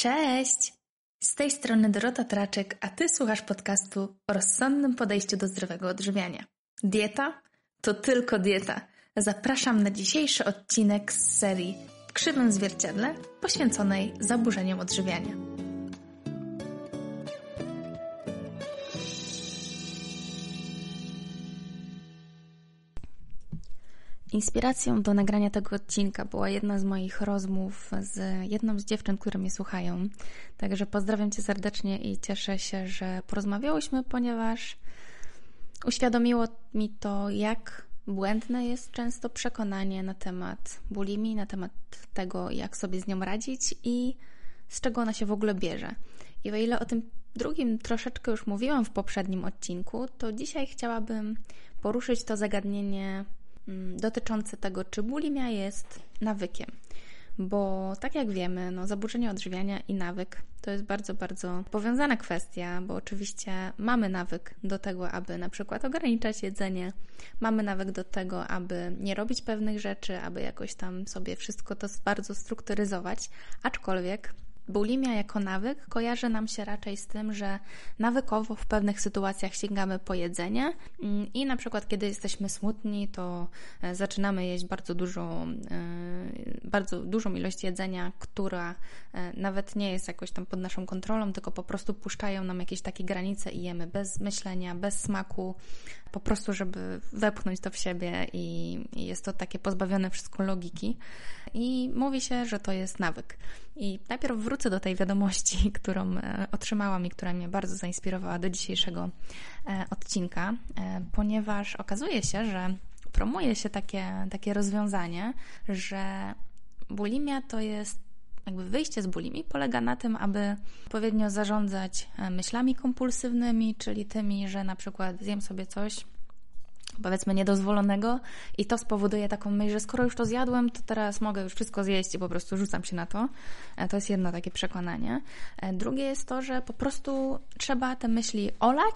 Cześć! Z tej strony Dorota Traczek, a Ty słuchasz podcastu o rozsądnym podejściu do zdrowego odżywiania. Dieta? To tylko dieta. Zapraszam na dzisiejszy odcinek z serii w krzywym zwierciadle poświęconej zaburzeniom odżywiania. Inspiracją do nagrania tego odcinka była jedna z moich rozmów z jedną z dziewczyn, które mnie słuchają. Także pozdrawiam Cię serdecznie i cieszę się, że porozmawiałyśmy, ponieważ uświadomiło mi to, jak błędne jest często przekonanie na temat bulimii, na temat tego, jak sobie z nią radzić i z czego ona się w ogóle bierze. I o ile o tym drugim troszeczkę już mówiłam w poprzednim odcinku, to dzisiaj chciałabym poruszyć to zagadnienie Mm, dotyczący tego, czy bulimia jest nawykiem. Bo tak jak wiemy, no, zaburzenie odżywiania i nawyk to jest bardzo, bardzo powiązana kwestia, bo oczywiście mamy nawyk do tego, aby na przykład ograniczać jedzenie, mamy nawyk do tego, aby nie robić pewnych rzeczy, aby jakoś tam sobie wszystko to bardzo strukturyzować, aczkolwiek Bulimia jako nawyk kojarzy nam się raczej z tym, że nawykowo w pewnych sytuacjach sięgamy po jedzenie. Mm, i na przykład kiedy jesteśmy smutni, to e, zaczynamy jeść bardzo dużą, e, bardzo dużą ilość jedzenia, która e, nawet nie jest jakoś tam pod naszą kontrolą, tylko po prostu puszczają nam jakieś takie granice i jemy bez myślenia, bez smaku, po prostu, żeby wepchnąć to w siebie i, jest to takie pozbawione wszystko logiki. I mówi się, że to jest nawyk. I najpierw wrócę do tej wiadomości, którą e, otrzymałam i która mnie bardzo zainspirowała do dzisiejszego e, odcinka, e, ponieważ okazuje się, że promuje się takie, takie rozwiązanie, że bulimia to jest jakby wyjście z bulimii polega na tym, aby odpowiednio zarządzać e, myślami kompulsywnymi, czyli tymi, że na przykład zjem sobie coś, powiedzmy niedozwolonego i to spowoduje taką myśl, że skoro już to zjadłem, to teraz mogę już wszystko zjeść i po prostu rzucam się na to. E, to jest jedno takie przekonanie. E, drugie jest to, że po prostu trzeba te myśli olać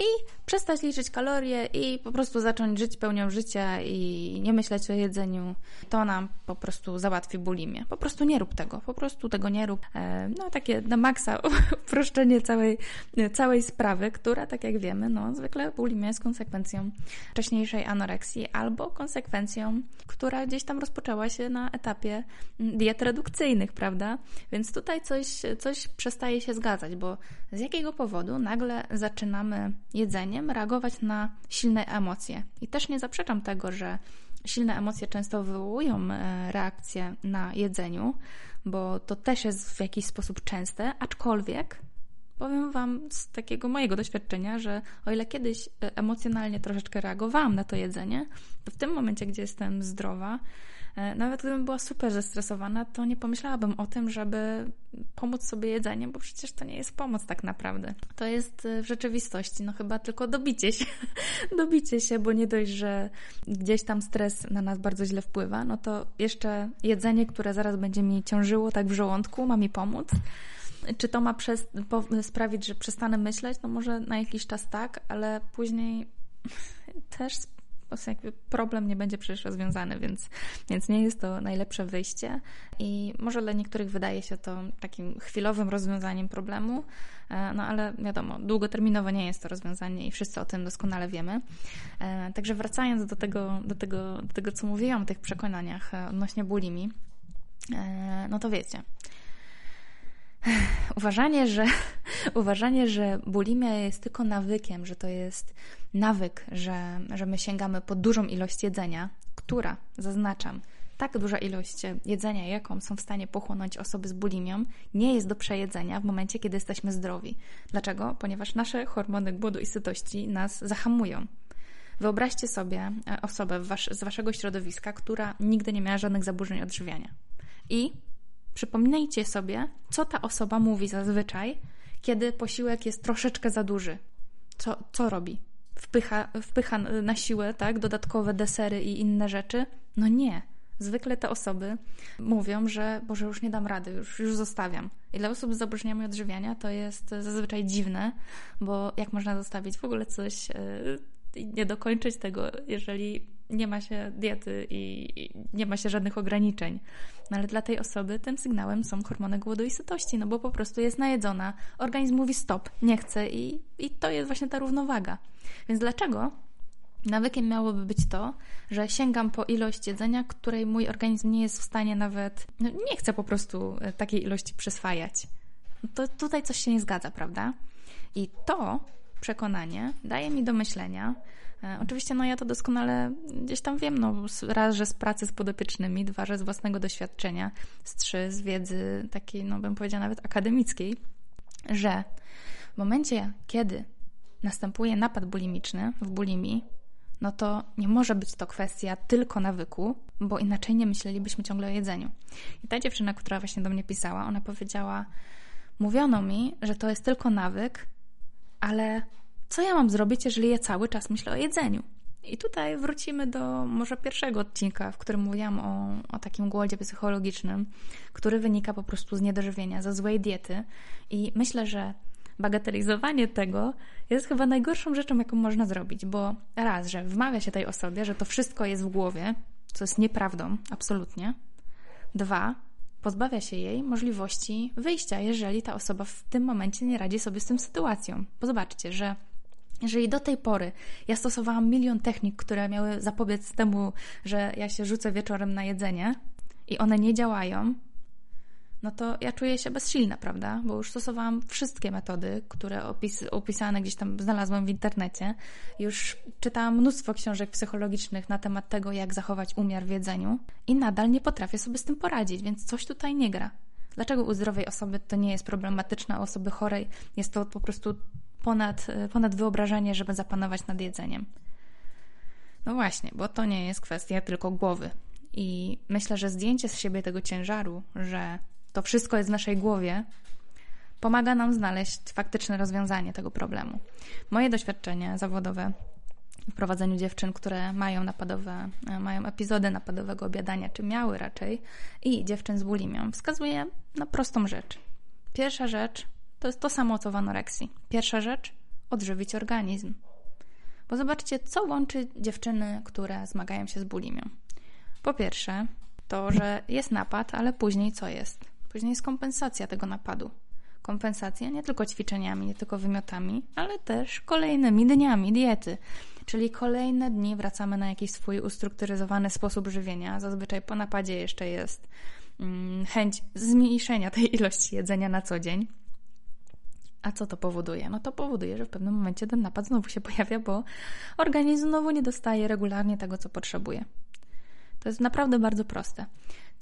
i przestać liczyć kalorie i po prostu zacząć żyć pełnią życia i nie myśleć o jedzeniu. To nam po prostu załatwi bulimię. Po prostu nie rób tego, po prostu tego nie rób. E, no takie na maksa uproszczenie całej, całej sprawy, która tak jak wiemy, no zwykle bulimia jest konsekwencją wcześniejszej anoreksji albo konsekwencją, która gdzieś tam rozpoczęła się na etapie diet redukcyjnych, prawda? Więc tutaj coś, coś przestaje się zgadzać, bo z jakiego powodu nagle zaczynamy jedzeniem reagować na silne emocje. I też nie zaprzeczam tego, że silne emocje często wywołują e, reakcje na jedzeniu, bo to też jest w jakiś sposób częste, aczkolwiek powiem Wam z takiego mojego doświadczenia, że o ile kiedyś e, emocjonalnie troszeczkę reagowałam na to jedzenie, to w tym momencie, gdzie jestem zdrowa, nawet gdybym była super zestresowana, to nie pomyślałabym o tym, żeby pomóc sobie jedzeniem, bo przecież to nie jest pomoc tak naprawdę. To jest e, w rzeczywistości, no chyba tylko dobicie się, dobicie się, bo nie dość, że gdzieś tam stres na nas bardzo źle wpływa, no to jeszcze jedzenie, które zaraz będzie mi ciążyło tak w żołądku, ma mi pomóc. Czy to ma przez, po, sprawić, że przestanę myśleć? No może na jakiś czas tak, ale później też jakby problem nie będzie przecież rozwiązany, więc, więc nie jest to najlepsze wyjście i może dla niektórych wydaje się to takim chwilowym rozwiązaniem problemu, e, no ale wiadomo, długoterminowo nie jest to rozwiązanie i wszyscy o tym doskonale wiemy. E, także wracając do tego, do tego, do tego co mówiłam o tych przekonaniach e, odnośnie bulimi, no to wiecie, uważanie, że, uważanie, że bulimia jest tylko nawykiem, że to jest nawyk, że, że my sięgamy po dużą ilość jedzenia, która, zaznaczam, tak duża ilość jedzenia, jaką są w stanie pochłonąć osoby z bulimią, nie jest do przejedzenia w momencie, kiedy jesteśmy zdrowi. Dlaczego? Ponieważ nasze hormony głodu i sytości nas zahamują. Wyobraźcie sobie e, osobę was z waszego środowiska, która nigdy nie miała żadnych zaburzeń odżywiania. I Przypomnijcie sobie, co ta osoba mówi zazwyczaj, kiedy posiłek jest troszeczkę za duży. Co, co robi? Wpycha, wpycha na siłę, tak? Dodatkowe desery i inne rzeczy? No nie. Zwykle te osoby mówią, że Boże, już nie dam rady, już, już zostawiam. I dla osób z zaburzeniami odżywiania to jest zazwyczaj dziwne, bo jak można zostawić w ogóle coś, yy, nie dokończyć tego, jeżeli nie ma się diety i nie ma się żadnych ograniczeń. No ale dla tej osoby tym sygnałem są hormony głodu i sytości, no bo po prostu jest najedzona, organizm mówi stop, nie chce i, i to jest właśnie ta równowaga. Więc dlaczego Nawykiem miałoby być to, że sięgam po ilość jedzenia, której mój organizm nie jest w stanie nawet, no nie chce po prostu e, takiej ilości przyswajać. No to tutaj coś się nie zgadza, prawda? I to przekonanie daje mi do myślenia. E, oczywiście, no ja to doskonale gdzieś tam wiem, no raz, że z pracy z podopiecznymi, dwa, że z własnego doświadczenia, z trzy, z wiedzy takiej, no bym powiedziała nawet akademickiej, że w momencie, kiedy następuje napad bulimiczny w bulimii, no to nie może być to kwestia tylko nawyku, bo inaczej nie myślelibyśmy ciągle o jedzeniu. I ta dziewczyna, która właśnie do mnie pisała, ona powiedziała: Mówiono mi, że to jest tylko nawyk, ale co ja mam zrobić, jeżeli ja cały czas myślę o jedzeniu? I tutaj wrócimy do może pierwszego odcinka, w którym mówiłam o, o takim głodzie psychologicznym, który wynika po prostu z niedożywienia, ze złej diety. I myślę, że bagatelizowanie tego jest chyba najgorszą rzeczą, jaką można zrobić, bo raz, że wmawia się tej osobie, że to wszystko jest w głowie, co jest nieprawdą, absolutnie. Dwa, pozbawia się jej możliwości wyjścia, jeżeli ta osoba w tym momencie nie radzi sobie z tym sytuacją. Bo zobaczcie, że jeżeli do tej pory ja stosowałam milion technik, które miały zapobiec temu, że ja się rzucę wieczorem na jedzenie i one nie działają, no to ja czuję się bezsilna, prawda? Bo już stosowałam wszystkie metody, które opis, opisane gdzieś tam znalazłam w internecie. Już czytałam mnóstwo książek psychologicznych na temat tego, jak zachować umiar w jedzeniu i nadal nie potrafię sobie z tym poradzić, więc coś tutaj nie gra. Dlaczego u zdrowej osoby to nie jest problematyczne, a u osoby chorej jest to po prostu ponad, ponad wyobrażenie, żeby zapanować nad jedzeniem? No właśnie, bo to nie jest kwestia tylko głowy. I myślę, że zdjęcie z siebie tego ciężaru, że to wszystko jest w naszej głowie, pomaga nam znaleźć faktyczne rozwiązanie tego problemu. Moje doświadczenie zawodowe w prowadzeniu dziewczyn, które mają napadowe, e, mają epizody napadowego obiadania, czy miały raczej, i dziewczyn z bulimią, wskazuje na prostą rzecz. Pierwsza rzecz to jest to samo co w anoreksji. Pierwsza rzecz odżywić organizm. Bo zobaczcie, co łączy dziewczyny, które zmagają się z bulimią. Po pierwsze, to, że jest napad, ale później co jest? Później jest kompensacja tego napadu. Kompensacja nie tylko ćwiczeniami, nie tylko wymiotami, ale też kolejnymi dniami diety. Czyli kolejne dni wracamy na jakiś swój ustrukturyzowany sposób żywienia. Zazwyczaj po napadzie jeszcze jest mm, chęć zmniejszenia tej ilości jedzenia na co dzień. A co to powoduje? No to powoduje, że w pewnym momencie ten napad znowu się pojawia, bo organizm znowu nie dostaje regularnie tego, co potrzebuje. To jest naprawdę bardzo proste.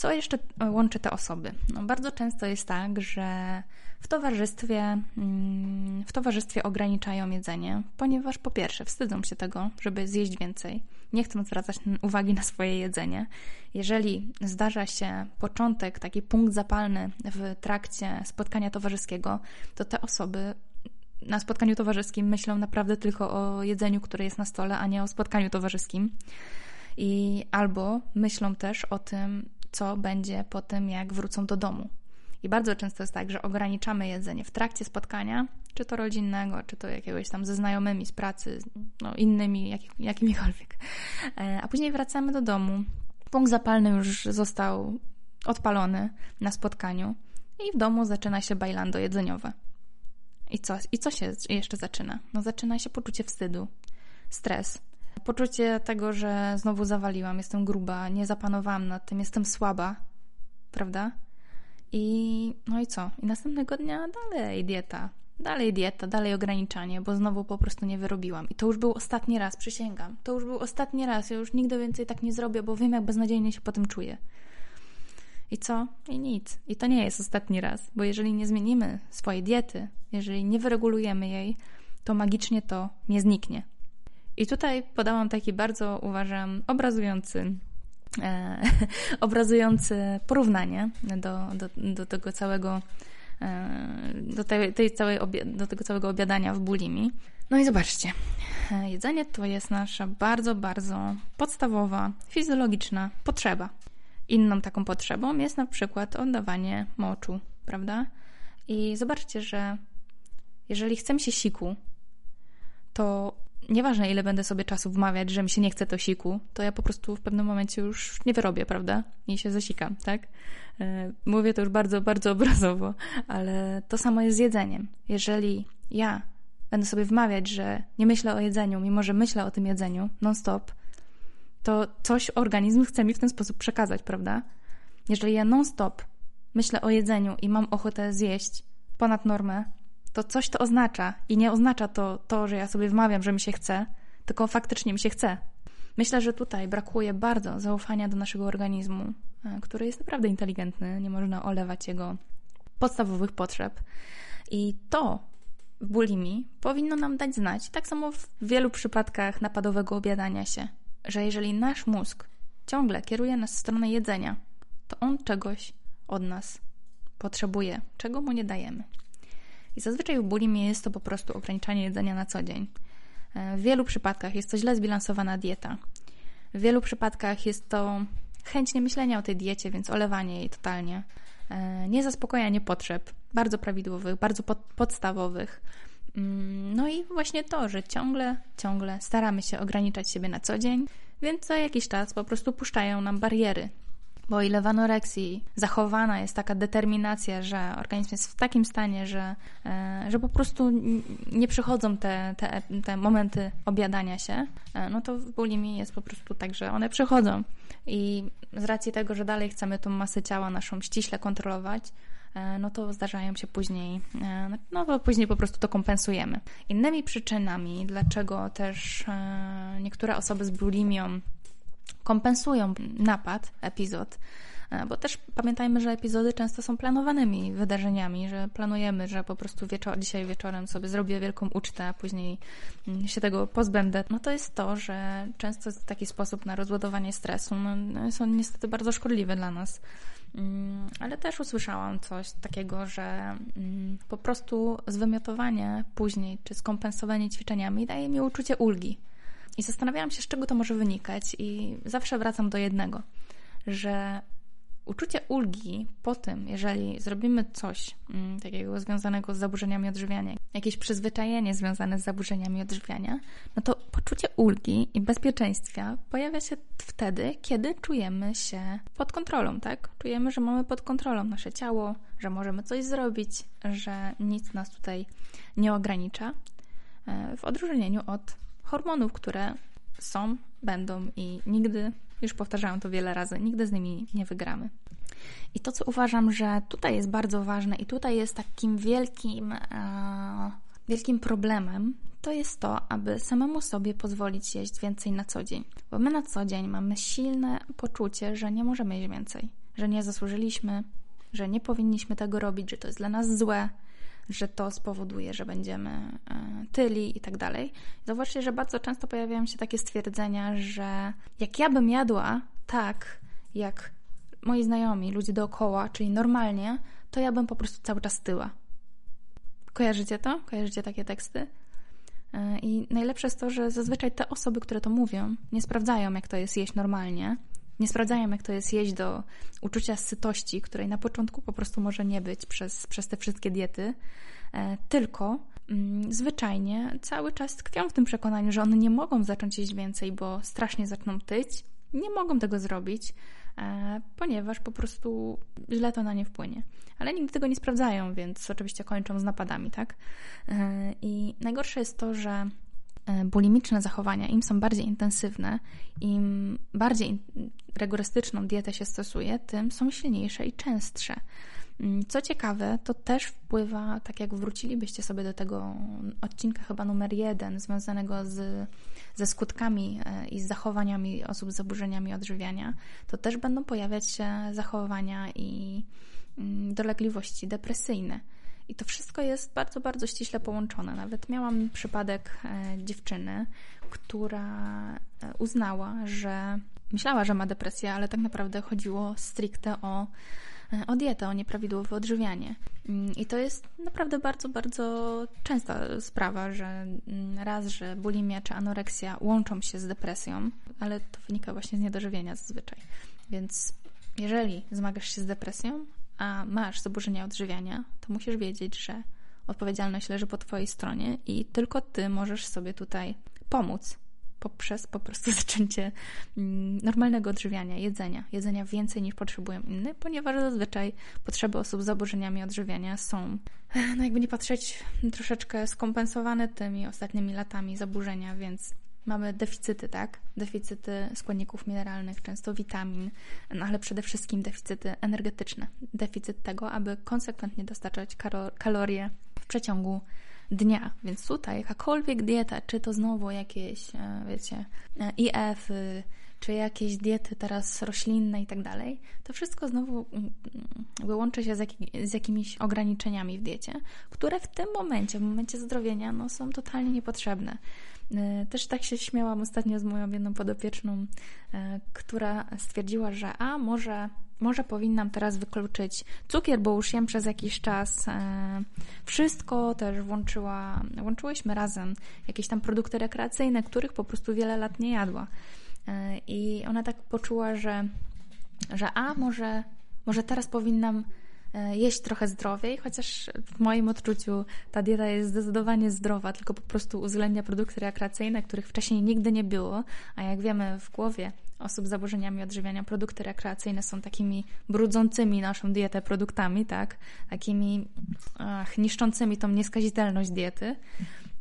Co jeszcze łączy te osoby? No, bardzo często jest tak, że w towarzystwie, mm, w towarzystwie ograniczają jedzenie, ponieważ po pierwsze wstydzą się tego, żeby zjeść więcej, nie chcą zwracać uwagi na swoje jedzenie. Jeżeli zdarza się początek, taki punkt zapalny w trakcie spotkania towarzyskiego, to te osoby na spotkaniu towarzyskim myślą naprawdę tylko o jedzeniu, które jest na stole, a nie o spotkaniu towarzyskim. I albo myślą też o tym, co będzie po tym, jak wrócą do domu. I bardzo często jest tak, że ograniczamy jedzenie w trakcie spotkania, czy to rodzinnego, czy to jakiegoś tam ze znajomymi z pracy, no innymi, jak, jakimikolwiek. E, a później wracamy do domu. Punkt zapalny już został odpalony na spotkaniu i w domu zaczyna się bajlando jedzeniowe. I co, I co się jeszcze zaczyna? No zaczyna się poczucie wstydu, stres, Poczucie tego, że znowu zawaliłam, jestem gruba, nie zapanowałam nad tym, jestem słaba, prawda? I no i co? I następnego dnia dalej dieta, dalej dieta, dalej ograniczanie, bo znowu po prostu nie wyrobiłam. I to już był ostatni raz, przysięgam. To już był ostatni raz, ja już nigdy więcej tak nie zrobię, bo wiem, jak beznadziejnie się po tym czuję. I co? I nic. I to nie jest ostatni raz, bo jeżeli nie zmienimy swojej diety, jeżeli nie wyregulujemy jej, to magicznie to nie zniknie. I tutaj podałam taki bardzo, uważam, obrazujący e, obrazujące porównanie do, do, do tego całego e, do, tej, tej całej do tego całego obiadania w bulimi. No i zobaczcie, e, jedzenie to jest nasza bardzo, bardzo podstawowa, fizjologiczna potrzeba. Inną taką potrzebą jest na przykład oddawanie moczu, prawda? I zobaczcie, że jeżeli chcemy się siku, to nieważne ile będę sobie czasu wmawiać, że mi się nie chce to siku, to ja po prostu w pewnym momencie już nie wyrobię, prawda? I się zasikam, tak? E, mówię to już bardzo, bardzo obrazowo, ale to samo jest z jedzeniem. Jeżeli ja będę sobie wmawiać, że nie myślę o jedzeniu, mimo że myślę o tym jedzeniu non-stop, to coś organizm chce mi w ten sposób przekazać, prawda? Jeżeli ja non-stop myślę o jedzeniu i mam ochotę zjeść ponad normę, to coś to oznacza i nie oznacza to to, że ja sobie wmawiam, że mi się chce, tylko faktycznie mi się chce. Myślę, że tutaj brakuje bardzo zaufania do naszego organizmu, e, który jest naprawdę inteligentny, nie można olewać jego podstawowych potrzeb. I to w bulimii powinno nam dać znać, tak samo w wielu przypadkach napadowego obiadania się, że jeżeli nasz mózg ciągle kieruje nas w stronę jedzenia, to on czegoś od nas potrzebuje, czego mu nie dajemy. I zazwyczaj w bulimii jest to po prostu ograniczanie jedzenia na co dzień. E, w wielu przypadkach jest to źle zbilansowana dieta. W wielu przypadkach jest to chęć nie myślenia o tej diecie, więc olewanie jej totalnie. E, niezaspokojanie potrzeb, bardzo prawidłowych, bardzo pod, podstawowych. Mm, no i właśnie to, że ciągle, ciągle staramy się ograniczać siebie na co dzień, więc co jakiś czas po prostu puszczają nam bariery bo ile w anoreksji zachowana jest taka determinacja, że organizm jest w takim stanie, że, e, że po prostu nie przychodzą te, te, te momenty obiadania się, e, no to w bulimii jest po prostu tak, że one przychodzą. I z racji tego, że dalej chcemy tą masę ciała naszą ściśle kontrolować, e, no to zdarzają się później, no to później po prostu to kompensujemy. Innymi przyczynami, dlaczego też niektóre osoby z bulimią kompensują napad, epizod. E, bo też pamiętajmy, że epizody często są planowanymi wydarzeniami, że planujemy, że po prostu wieczor, dzisiaj wieczorem sobie zrobię wielką ucztę, a później mm, się tego pozbędę. No to jest to, że często taki sposób na rozładowanie stresu no, no, są niestety bardzo szkodliwe dla nas. Mm, ale też usłyszałam coś takiego, że mm, po prostu zwymiotowanie później, czy skompensowanie ćwiczeniami daje mi uczucie ulgi i zastanawiałam się, z czego to może wynikać, i zawsze wracam do jednego, że uczucie ulgi po tym, jeżeli zrobimy coś mm, takiego związanego z zaburzeniami odżywiania, jakieś przyzwyczajenie związane z zaburzeniami odżywiania, no to poczucie ulgi i bezpieczeństwa pojawia się wtedy, kiedy czujemy się pod kontrolą, tak? Czujemy, że mamy pod kontrolą nasze ciało, że możemy coś zrobić, że nic nas tutaj nie ogranicza, e, w odróżnieniu od hormonów, które są, będą i nigdy, już powtarzałam to wiele razy, nigdy z nimi nie wygramy. I to, co uważam, że tutaj jest bardzo ważne i tutaj jest takim wielkim, e, wielkim problemem, to jest to, aby samemu sobie pozwolić jeść więcej na co dzień. Bo my na co dzień mamy silne poczucie, że nie możemy jeść więcej, że nie zasłużyliśmy, że nie powinniśmy tego robić, że to jest dla nas złe, że to spowoduje, że będziemy e, tyli i tak dalej. Zobaczcie, że bardzo często pojawiają się takie stwierdzenia, że jak ja bym jadła tak, jak moi znajomi, ludzie dookoła, czyli normalnie, to ja bym po prostu cały czas tyła. Kojarzycie to? Kojarzycie takie teksty? E, I najlepsze jest to, że zazwyczaj te osoby, które to mówią, nie sprawdzają, jak to jest jeść normalnie, nie sprawdzają, jak to jest jeść do uczucia sytości, której na początku po prostu może nie być przez, przez te wszystkie diety, e, tylko mm, zwyczajnie cały czas tkwią w tym przekonaniu, że one nie mogą zacząć jeść więcej, bo strasznie zaczną tyć, nie mogą tego zrobić, e, ponieważ po prostu źle to na nie wpłynie. Ale nigdy tego nie sprawdzają, więc oczywiście kończą z napadami, tak? E, I najgorsze jest to, że bulimiczne zachowania, im są bardziej intensywne, im bardziej rygorystyczną dietę się stosuje, tym są silniejsze i częstsze. Mm, co ciekawe, to też wpływa, tak jak wrócilibyście sobie do tego odcinka chyba numer jeden, związanego z, ze skutkami e, i z zachowaniami osób z zaburzeniami odżywiania, to też będą pojawiać się zachowania i mm, dolegliwości depresyjne. I to wszystko jest bardzo, bardzo ściśle połączone. Nawet miałam przypadek e, dziewczyny, która e, uznała, że myślała, że ma depresję, ale tak naprawdę chodziło stricte o, e, o dietę, o nieprawidłowe odżywianie. Mm, I to jest naprawdę bardzo, bardzo częsta sprawa, że mm, raz, że bulimia czy anoreksja łączą się z depresją, ale to wynika właśnie z niedożywienia zazwyczaj. Więc jeżeli zmagasz się z depresją, a masz zaburzenia odżywiania, to musisz wiedzieć, że odpowiedzialność leży po Twojej stronie i tylko Ty możesz sobie tutaj pomóc poprzez po prostu zaczęcie mm, normalnego odżywiania, jedzenia, jedzenia więcej niż potrzebują inne, ponieważ zazwyczaj potrzeby osób z zaburzeniami odżywiania są, no jakby nie patrzeć, troszeczkę skompensowane tymi ostatnimi latami zaburzenia, więc mamy deficyty, tak? Deficyty składników mineralnych, często witamin, no ale przede wszystkim deficyty energetyczne. Deficyt tego, aby konsekwentnie dostarczać kalorie w przeciągu dnia. Więc tutaj jakakolwiek dieta, czy to znowu jakieś, e, wiecie, e, IF, y, czy jakieś diety teraz roślinne i tak dalej, to wszystko znowu mm, mm, łączy się z, z, jakimiś ograniczeniami w diecie, które w tym momencie, w momencie zdrowienia, no, są totalnie niepotrzebne. E, też tak się śmiałam ostatnio z moją jedną podopieczną, która stwierdziła, że a może może powinnam teraz wykluczyć cukier, bo już jem przez jakiś czas e, wszystko, też włączyła, włączyłyśmy razem jakieś tam produkty rekreacyjne, których po prostu wiele lat nie jadła. E, I ona tak poczuła, że, że a może, może teraz powinnam e, jeść trochę zdrowiej, chociaż w moim odczuciu ta dieta jest zdecydowanie zdrowa, tylko po prostu uwzględnia produkty rekreacyjne, których wcześniej nigdy nie było, a jak wiemy w głowie osób z zaburzeniami odżywiania produkty rekreacyjne są takimi brudzącymi naszą dietę produktami, tak? Takimi ach, niszczącymi tą nieskazitelność diety.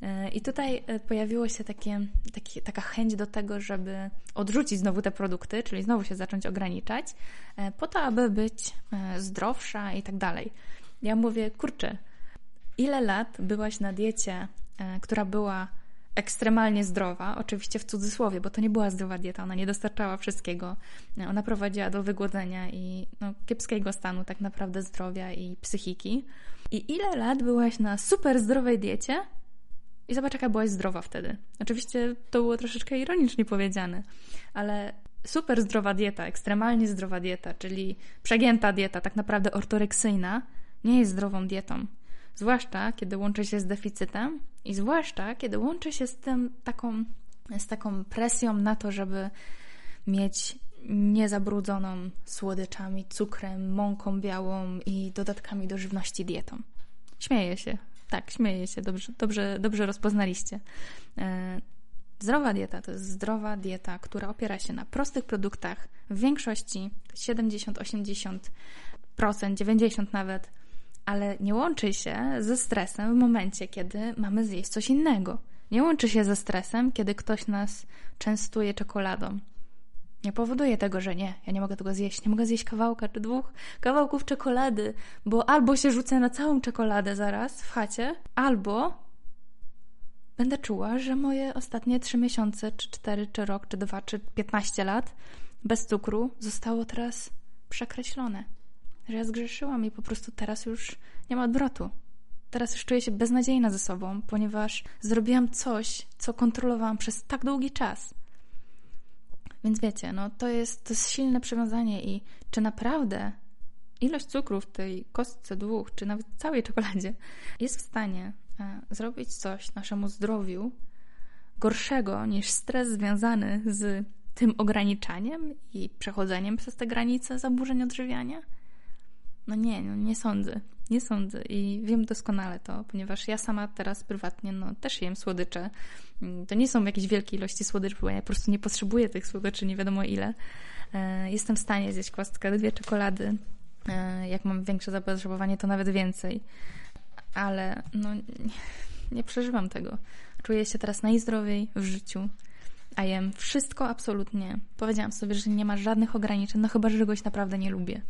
E, I tutaj e, pojawiło się takie, takie, taka chęć do tego, żeby odrzucić znowu te produkty, czyli znowu się zacząć ograniczać, e, po to, aby być zdrowsza i tak dalej. Ja mówię, kurczę, ile lat byłaś na diecie, która była ekstremalnie zdrowa, oczywiście w cudzysłowie, bo to nie była zdrowa dieta, ona nie dostarczała wszystkiego. Ona prowadziła do wygłodzenia i no, kiepskiego stanu tak naprawdę zdrowia i psychiki. I ile lat byłaś na super zdrowej diecie i zobacz, jaka byłaś zdrowa wtedy. Oczywiście to było troszeczkę ironicznie powiedziane, ale super zdrowa dieta, ekstremalnie zdrowa dieta, czyli przegięta dieta, tak naprawdę ortoreksyjna, nie jest zdrową dietą. Zwłaszcza kiedy łączy się z deficytem i zwłaszcza kiedy łączy się z tym taką, z taką presją na to, żeby mieć niezabrudzoną słodyczami, cukrem, mąką białą i dodatkami do żywności dietą. Śmieję się. Tak, śmieję się. Dobrze, dobrze, dobrze rozpoznaliście. E, zdrowa dieta to jest zdrowa dieta, która opiera się na prostych produktach, w większości 70-80%, 90% nawet ale nie łączy się ze stresem w momencie, kiedy mamy zjeść coś innego. Nie łączy się ze stresem, kiedy ktoś nas częstuje czekoladą. Nie powoduje tego, że nie, ja nie mogę tego zjeść, nie mogę zjeść kawałka czy dwóch kawałków czekolady, bo albo się rzucę na całą czekoladę zaraz w chacie, albo będę czuła, że moje ostatnie trzy miesiące, czy cztery, czy rok, czy dwa, czy piętnaście lat bez cukru zostało teraz przekreślone że ja zgrzeszyłam i po prostu teraz już nie ma odwrotu. Teraz już czuję się beznadziejna ze sobą, ponieważ zrobiłam coś, co kontrolowałam przez tak długi czas. Więc wiecie, no to jest, to jest silne przywiązanie i czy naprawdę ilość cukru w tej kostce dwóch, czy nawet całej czekoladzie jest w stanie e, zrobić coś naszemu zdrowiu gorszego niż stres związany z tym ograniczaniem i przechodzeniem przez te granice zaburzeń odżywiania? No nie, no nie sądzę. Nie sądzę i wiem doskonale to, ponieważ ja sama teraz prywatnie no, też jem słodycze. Mm, to nie są jakieś wielkie ilości słodyczy, bo ja po prostu nie potrzebuję tych słodyczy, nie wiadomo ile. E, jestem w stanie zjeść kostkę, dwie czekolady. E, jak mam większe zapotrzebowanie, to nawet więcej. Ale no, nie przeżywam tego. Czuję się teraz najzdrowiej w życiu, a jem wszystko absolutnie. Powiedziałam sobie, że nie ma żadnych ograniczeń, no chyba, że czegoś naprawdę nie lubię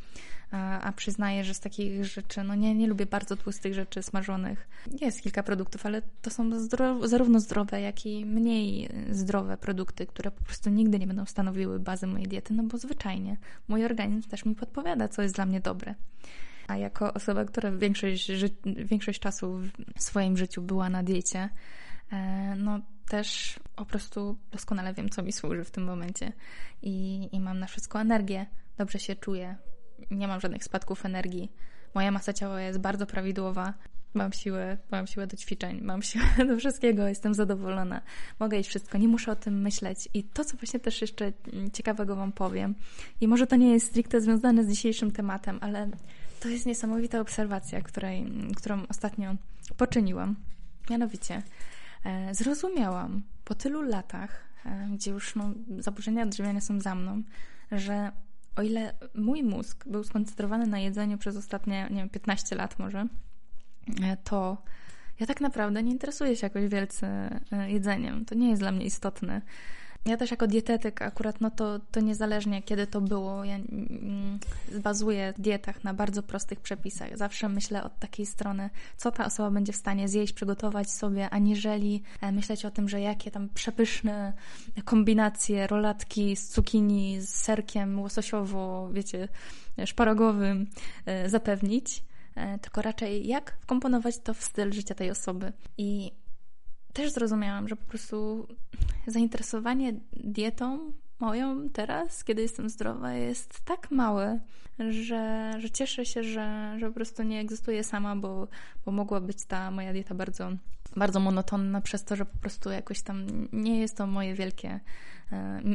a, przyznaję, że z takich rzeczy, no nie, nie lubię bardzo tłustych rzeczy smażonych. Jest kilka produktów, ale to są zdro, zarówno zdrowe, jak i mniej zdrowe produkty, które po prostu nigdy nie będą stanowiły bazy mojej diety, no bo zwyczajnie mój organizm też mi podpowiada, co jest dla mnie dobre. A jako osoba, która większość, większość czasu w swoim życiu była na diecie, e, no też po prostu doskonale wiem, co mi służy w tym momencie i, i mam na wszystko energię, dobrze się czuję, nie mam żadnych spadków energii. Moja masa ciała jest bardzo prawidłowa. Mam siłę, mam siłę do ćwiczeń, mam siłę do wszystkiego, jestem zadowolona. Mogę iść wszystko, nie muszę o tym myśleć. I to, co właśnie też jeszcze ciekawego Wam powiem, i może to nie jest stricte związane z dzisiejszym tematem, ale to jest niesamowita obserwacja, której, którą ostatnio poczyniłam. Mianowicie, zrozumiałam po tylu latach, e, gdzie już no, zaburzenia odżywiania są za mną, że o ile mój mózg był skoncentrowany na jedzeniu przez ostatnie, nie wiem, 15 lat może, e, to ja tak naprawdę nie interesuję się jakoś wielce jedzeniem. To nie jest dla mnie istotne. Ja też jako dietetyk akurat, no to, to niezależnie kiedy to było, ja mm, bazuję w dietach na bardzo prostych przepisach. Zawsze myślę od takiej strony, co ta osoba będzie w stanie zjeść, przygotować sobie, aniżeli e, myśleć o tym, że jakie tam przepyszne kombinacje, rolatki z cukinii, z serkiem łososiowo, wiecie, szparagowym e, zapewnić e, tylko raczej jak wkomponować to w styl życia tej osoby. I też zrozumiałam, że po prostu zainteresowanie dietą moją teraz, kiedy jestem zdrowa, jest tak małe, że, że cieszę się, że, że po prostu nie egzystuję sama, bo, bo mogła być ta moja dieta bardzo, bardzo monotonna przez to, że po prostu jakoś tam nie jest to moje wielkie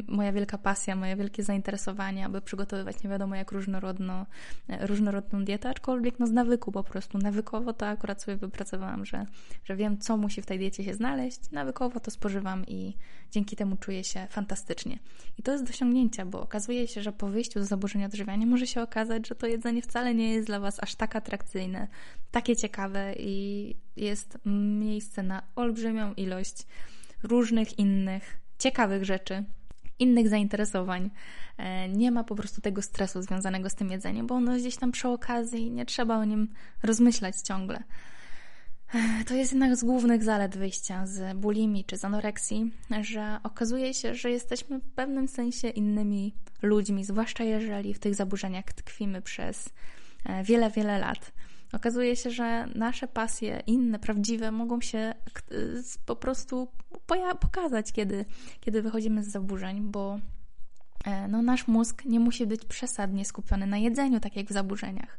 moja wielka pasja, moje wielkie zainteresowanie, aby przygotowywać nie wiadomo jak różnorodno, e, różnorodną dietę, aczkolwiek no z nawyku po prostu. Nawykowo to akurat sobie wypracowałam, że, że wiem, co musi w tej diecie się znaleźć, nawykowo to spożywam i dzięki temu czuję się fantastycznie. I to jest do osiągnięcia, bo okazuje się, że po wyjściu z zaburzenia odżywiania może się okazać, że to jedzenie wcale nie jest dla Was aż tak atrakcyjne, takie ciekawe i jest miejsce na olbrzymią ilość różnych innych ciekawych rzeczy, innych zainteresowań. E, nie ma po prostu tego stresu związanego z tym jedzeniem, bo ono jest gdzieś tam przy okazji i nie trzeba o nim rozmyślać ciągle. E, to jest jednak z głównych zalet wyjścia z bulimi czy z anoreksji, że okazuje się, że jesteśmy w pewnym sensie innymi ludźmi, zwłaszcza jeżeli w tych zaburzeniach tkwimy przez e, wiele, wiele lat. Okazuje się, że nasze pasje, inne, prawdziwe, mogą się po prostu pokazać, kiedy, kiedy wychodzimy z zaburzeń, bo e, no, nasz mózg nie musi być przesadnie skupiony na jedzeniu, tak jak w zaburzeniach.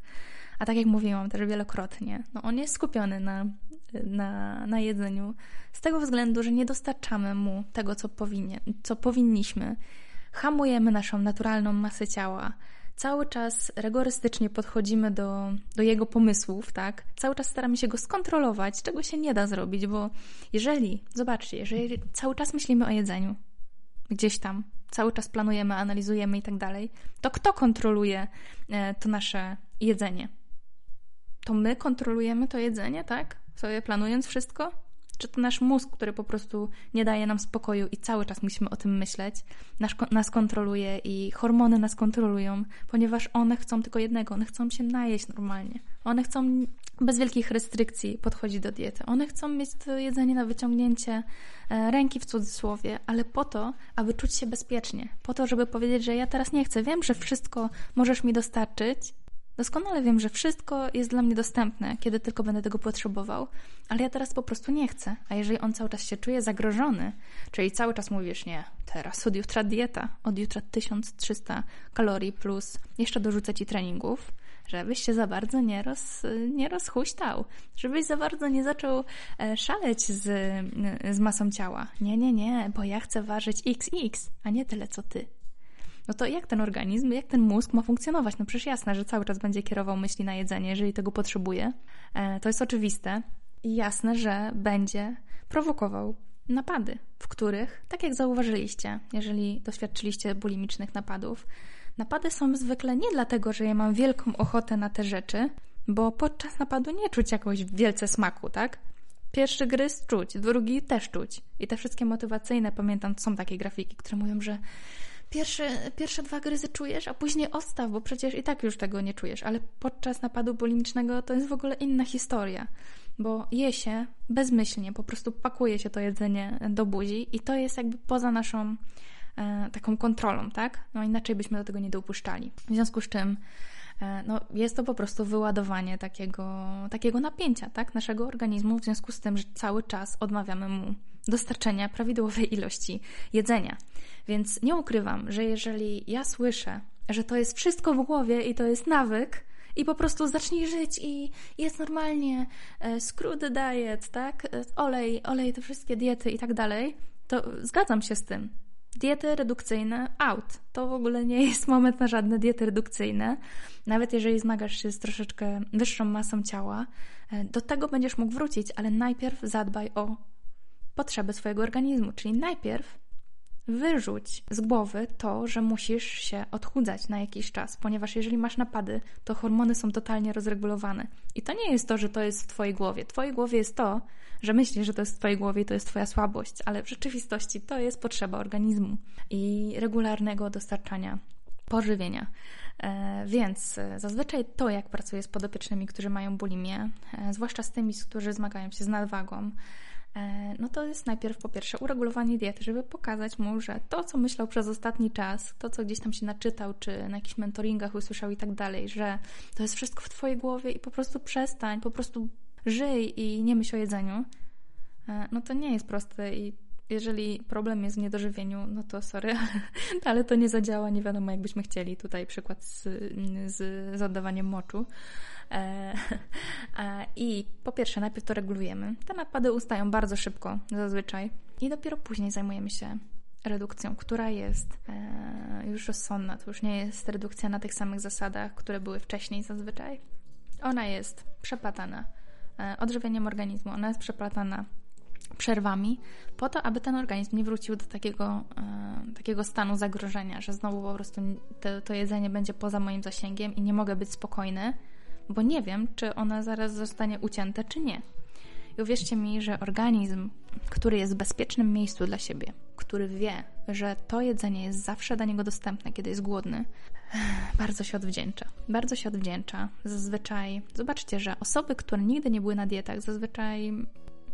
A tak jak mówiłam też wielokrotnie, no on jest skupiony na, na, na jedzeniu z tego względu, że nie dostarczamy mu tego, co, powinien, co powinniśmy. Hamujemy naszą naturalną masę ciała, cały czas rygorystycznie podchodzimy do, do jego pomysłów, tak? Cały czas staramy się go skontrolować, czego się nie da zrobić, bo jeżeli, zobaczcie, jeżeli cały czas myślimy o jedzeniu, gdzieś tam, cały czas planujemy, analizujemy i tak dalej, to kto kontroluje e, to nasze jedzenie? To my kontrolujemy to jedzenie, tak? Sobie planując wszystko? Czy to nasz mózg, który po prostu nie daje nam spokoju i cały czas musimy o tym myśleć, nas, nas kontroluje i hormony nas kontrolują, ponieważ one chcą tylko jednego, one chcą się najeść normalnie. One chcą bez wielkich restrykcji podchodzić do diety. One chcą mieć to jedzenie na wyciągnięcie e, ręki w cudzysłowie, ale po to, aby czuć się bezpiecznie. Po to, żeby powiedzieć, że ja teraz nie chcę. Wiem, że wszystko możesz mi dostarczyć, Doskonale wiem, że wszystko jest dla mnie dostępne, kiedy tylko będę tego potrzebował, ale ja teraz po prostu nie chcę. A jeżeli on cały czas się czuje zagrożony, czyli cały czas mówisz, nie, teraz od jutra dieta, od jutra 1300 kalorii plus jeszcze dorzucę ci treningów, żebyś się za bardzo nie, roz, nie rozhuśtał, żebyś za bardzo nie zaczął e, szaleć z, z masą ciała. Nie, nie, nie, bo ja chcę ważyć XX, a nie tyle co ty no to jak ten organizm, jak ten mózg ma funkcjonować? No przecież jasne, że cały czas będzie kierował myśli na jedzenie, jeżeli tego potrzebuje. E, to jest oczywiste. I jasne, że będzie prowokował napady, w których, tak jak zauważyliście, jeżeli doświadczyliście bulimicznych napadów, napady są zwykle nie dlatego, że ja mam wielką ochotę na te rzeczy, bo podczas napadu nie czuć jakoś wielce smaku, tak? Pierwszy gryz czuć, drugi też czuć. I te wszystkie motywacyjne, pamiętam, są takie grafiki, które mówią, że pierwsze, pierwsze dwa gryzy czujesz, a później odstaw, bo przecież i tak już tego nie czujesz. Ale podczas napadu bulimicznego to jest w ogóle inna historia, bo je się bezmyślnie, po prostu pakuje się to jedzenie do buzi i to jest jakby poza naszą e, taką kontrolą, tak? No inaczej byśmy do tego nie dopuszczali. W związku z czym e, no, jest to po prostu wyładowanie takiego, takiego napięcia tak, naszego organizmu, w związku z tym, że cały czas odmawiamy mu dostarczenia prawidłowej ilości jedzenia. Więc nie ukrywam, że jeżeli ja słyszę, że to jest wszystko w głowie i to jest nawyk, i po prostu zacznij żyć i jest normalnie, e, the diet, tak? E, olej, olej, te wszystkie diety i tak dalej, to zgadzam się z tym. Diety redukcyjne out. To w ogóle nie jest moment na żadne diety redukcyjne. Nawet jeżeli zmagasz się z troszeczkę wyższą masą ciała, e, do tego będziesz mógł wrócić, ale najpierw zadbaj o potrzeby swojego organizmu. Czyli najpierw wyrzuć z głowy to, że musisz się odchudzać na jakiś czas, ponieważ jeżeli masz napady, to hormony są totalnie rozregulowane. I to nie jest to, że to jest w Twojej głowie. W Twojej głowie jest to, że myślisz, że to jest w Twojej głowie i to jest Twoja słabość, ale w rzeczywistości to jest potrzeba organizmu i regularnego dostarczania pożywienia. E, więc e, zazwyczaj to, jak pracuję z podopiecznymi, którzy mają bulimię, e, zwłaszcza z tymi, którzy zmagają się z nadwagą, no to jest najpierw po pierwsze uregulowanie diety, żeby pokazać mu, że to, co myślał przez ostatni czas, to, co gdzieś tam się naczytał, czy na jakichś mentoringach usłyszał i tak dalej, że to jest wszystko w Twojej głowie i po prostu przestań, po prostu żyj i nie myśl o jedzeniu, no to nie jest proste i jeżeli problem jest w niedożywieniu, no to sorry, ale to nie zadziała, nie wiadomo jakbyśmy chcieli. Tutaj przykład z, z, oddawaniem moczu. E, I po pierwsze, najpierw to regulujemy. Te napady ustają bardzo szybko, zazwyczaj, i dopiero później zajmujemy się redukcją, która jest e, już rozsądna. To już nie jest redukcja na tych samych zasadach, które były wcześniej zazwyczaj. Ona jest przeplatana e, odżywieniem organizmu, ona jest przeplatana przerwami, po to, aby ten organizm nie wrócił do takiego, e, takiego stanu zagrożenia, że znowu po prostu to, to jedzenie będzie poza moim zasięgiem i nie mogę być spokojny, bo nie wiem, czy ono zaraz zostanie ucięte, czy nie. I uwierzcie mi, że organizm, który jest w bezpiecznym miejscu dla siebie, który wie, że to jedzenie jest zawsze dla niego dostępne, kiedy jest głodny, bardzo się odwdzięcza. Bardzo się odwdzięcza. Zazwyczaj, zobaczcie, że osoby, które nigdy nie były na dietach, zazwyczaj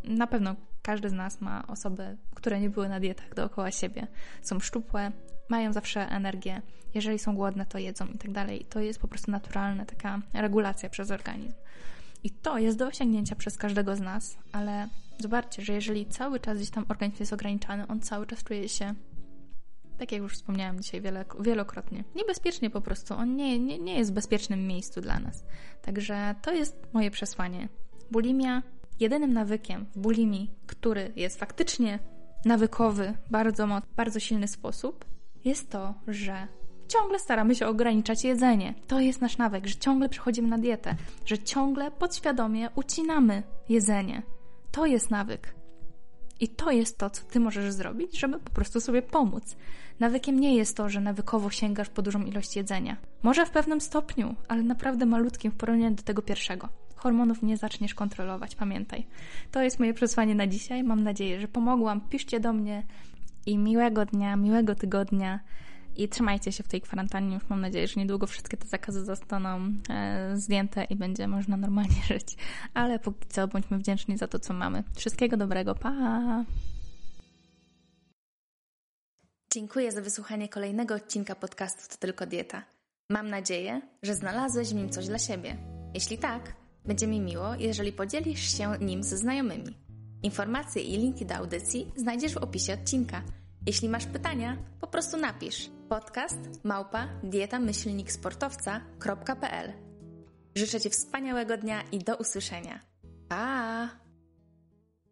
na pewno każdy z nas ma osoby, które nie były na dietach dookoła siebie, są szczupłe, mają zawsze energię, jeżeli są głodne, to jedzą i tak dalej. To jest po prostu naturalna taka regulacja przez organizm. I to jest do osiągnięcia przez każdego z nas, ale zobaczcie, że jeżeli cały czas gdzieś tam organizm jest ograniczany, on cały czas czuje się, tak jak już wspomniałam dzisiaj wielokrotnie, niebezpiecznie po prostu. On nie, nie, nie jest w bezpiecznym miejscu dla nas. Także to jest moje przesłanie. Bulimia Jedynym nawykiem w bulimii, który jest faktycznie nawykowy, bardzo, bardzo silny sposób, jest to, że ciągle staramy się ograniczać jedzenie. To jest nasz nawyk, że ciągle przechodzimy na dietę, że ciągle podświadomie ucinamy jedzenie. To jest nawyk. I to jest to, co ty możesz zrobić, żeby po prostu sobie pomóc. Nawykiem nie jest to, że nawykowo sięgasz po dużą ilość jedzenia. Może w pewnym stopniu, ale naprawdę malutkim w porównaniu do tego pierwszego hormonów nie zaczniesz kontrolować, pamiętaj. To jest moje przesłanie na dzisiaj. Mam nadzieję, że pomogłam. Piszcie do mnie i miłego dnia, miłego tygodnia i trzymajcie się w tej kwarantannie. Już mam nadzieję, że niedługo wszystkie te zakazy zostaną e, zdjęte i będzie można normalnie żyć. Ale póki co bądźmy wdzięczni za to, co mamy. Wszystkiego dobrego. Pa! Dziękuję za wysłuchanie kolejnego odcinka podcastu To Tylko Dieta. Mam nadzieję, że znalazłeś w nim coś dla siebie. Jeśli tak, będzie mi miło, jeżeli podzielisz się nim ze znajomymi. Informacje i linki do audycji znajdziesz w opisie odcinka. Jeśli masz pytania, po prostu napisz podcast małpa dietamyślniksportowca.pl Życzę Ci wspaniałego dnia i do usłyszenia. Pa!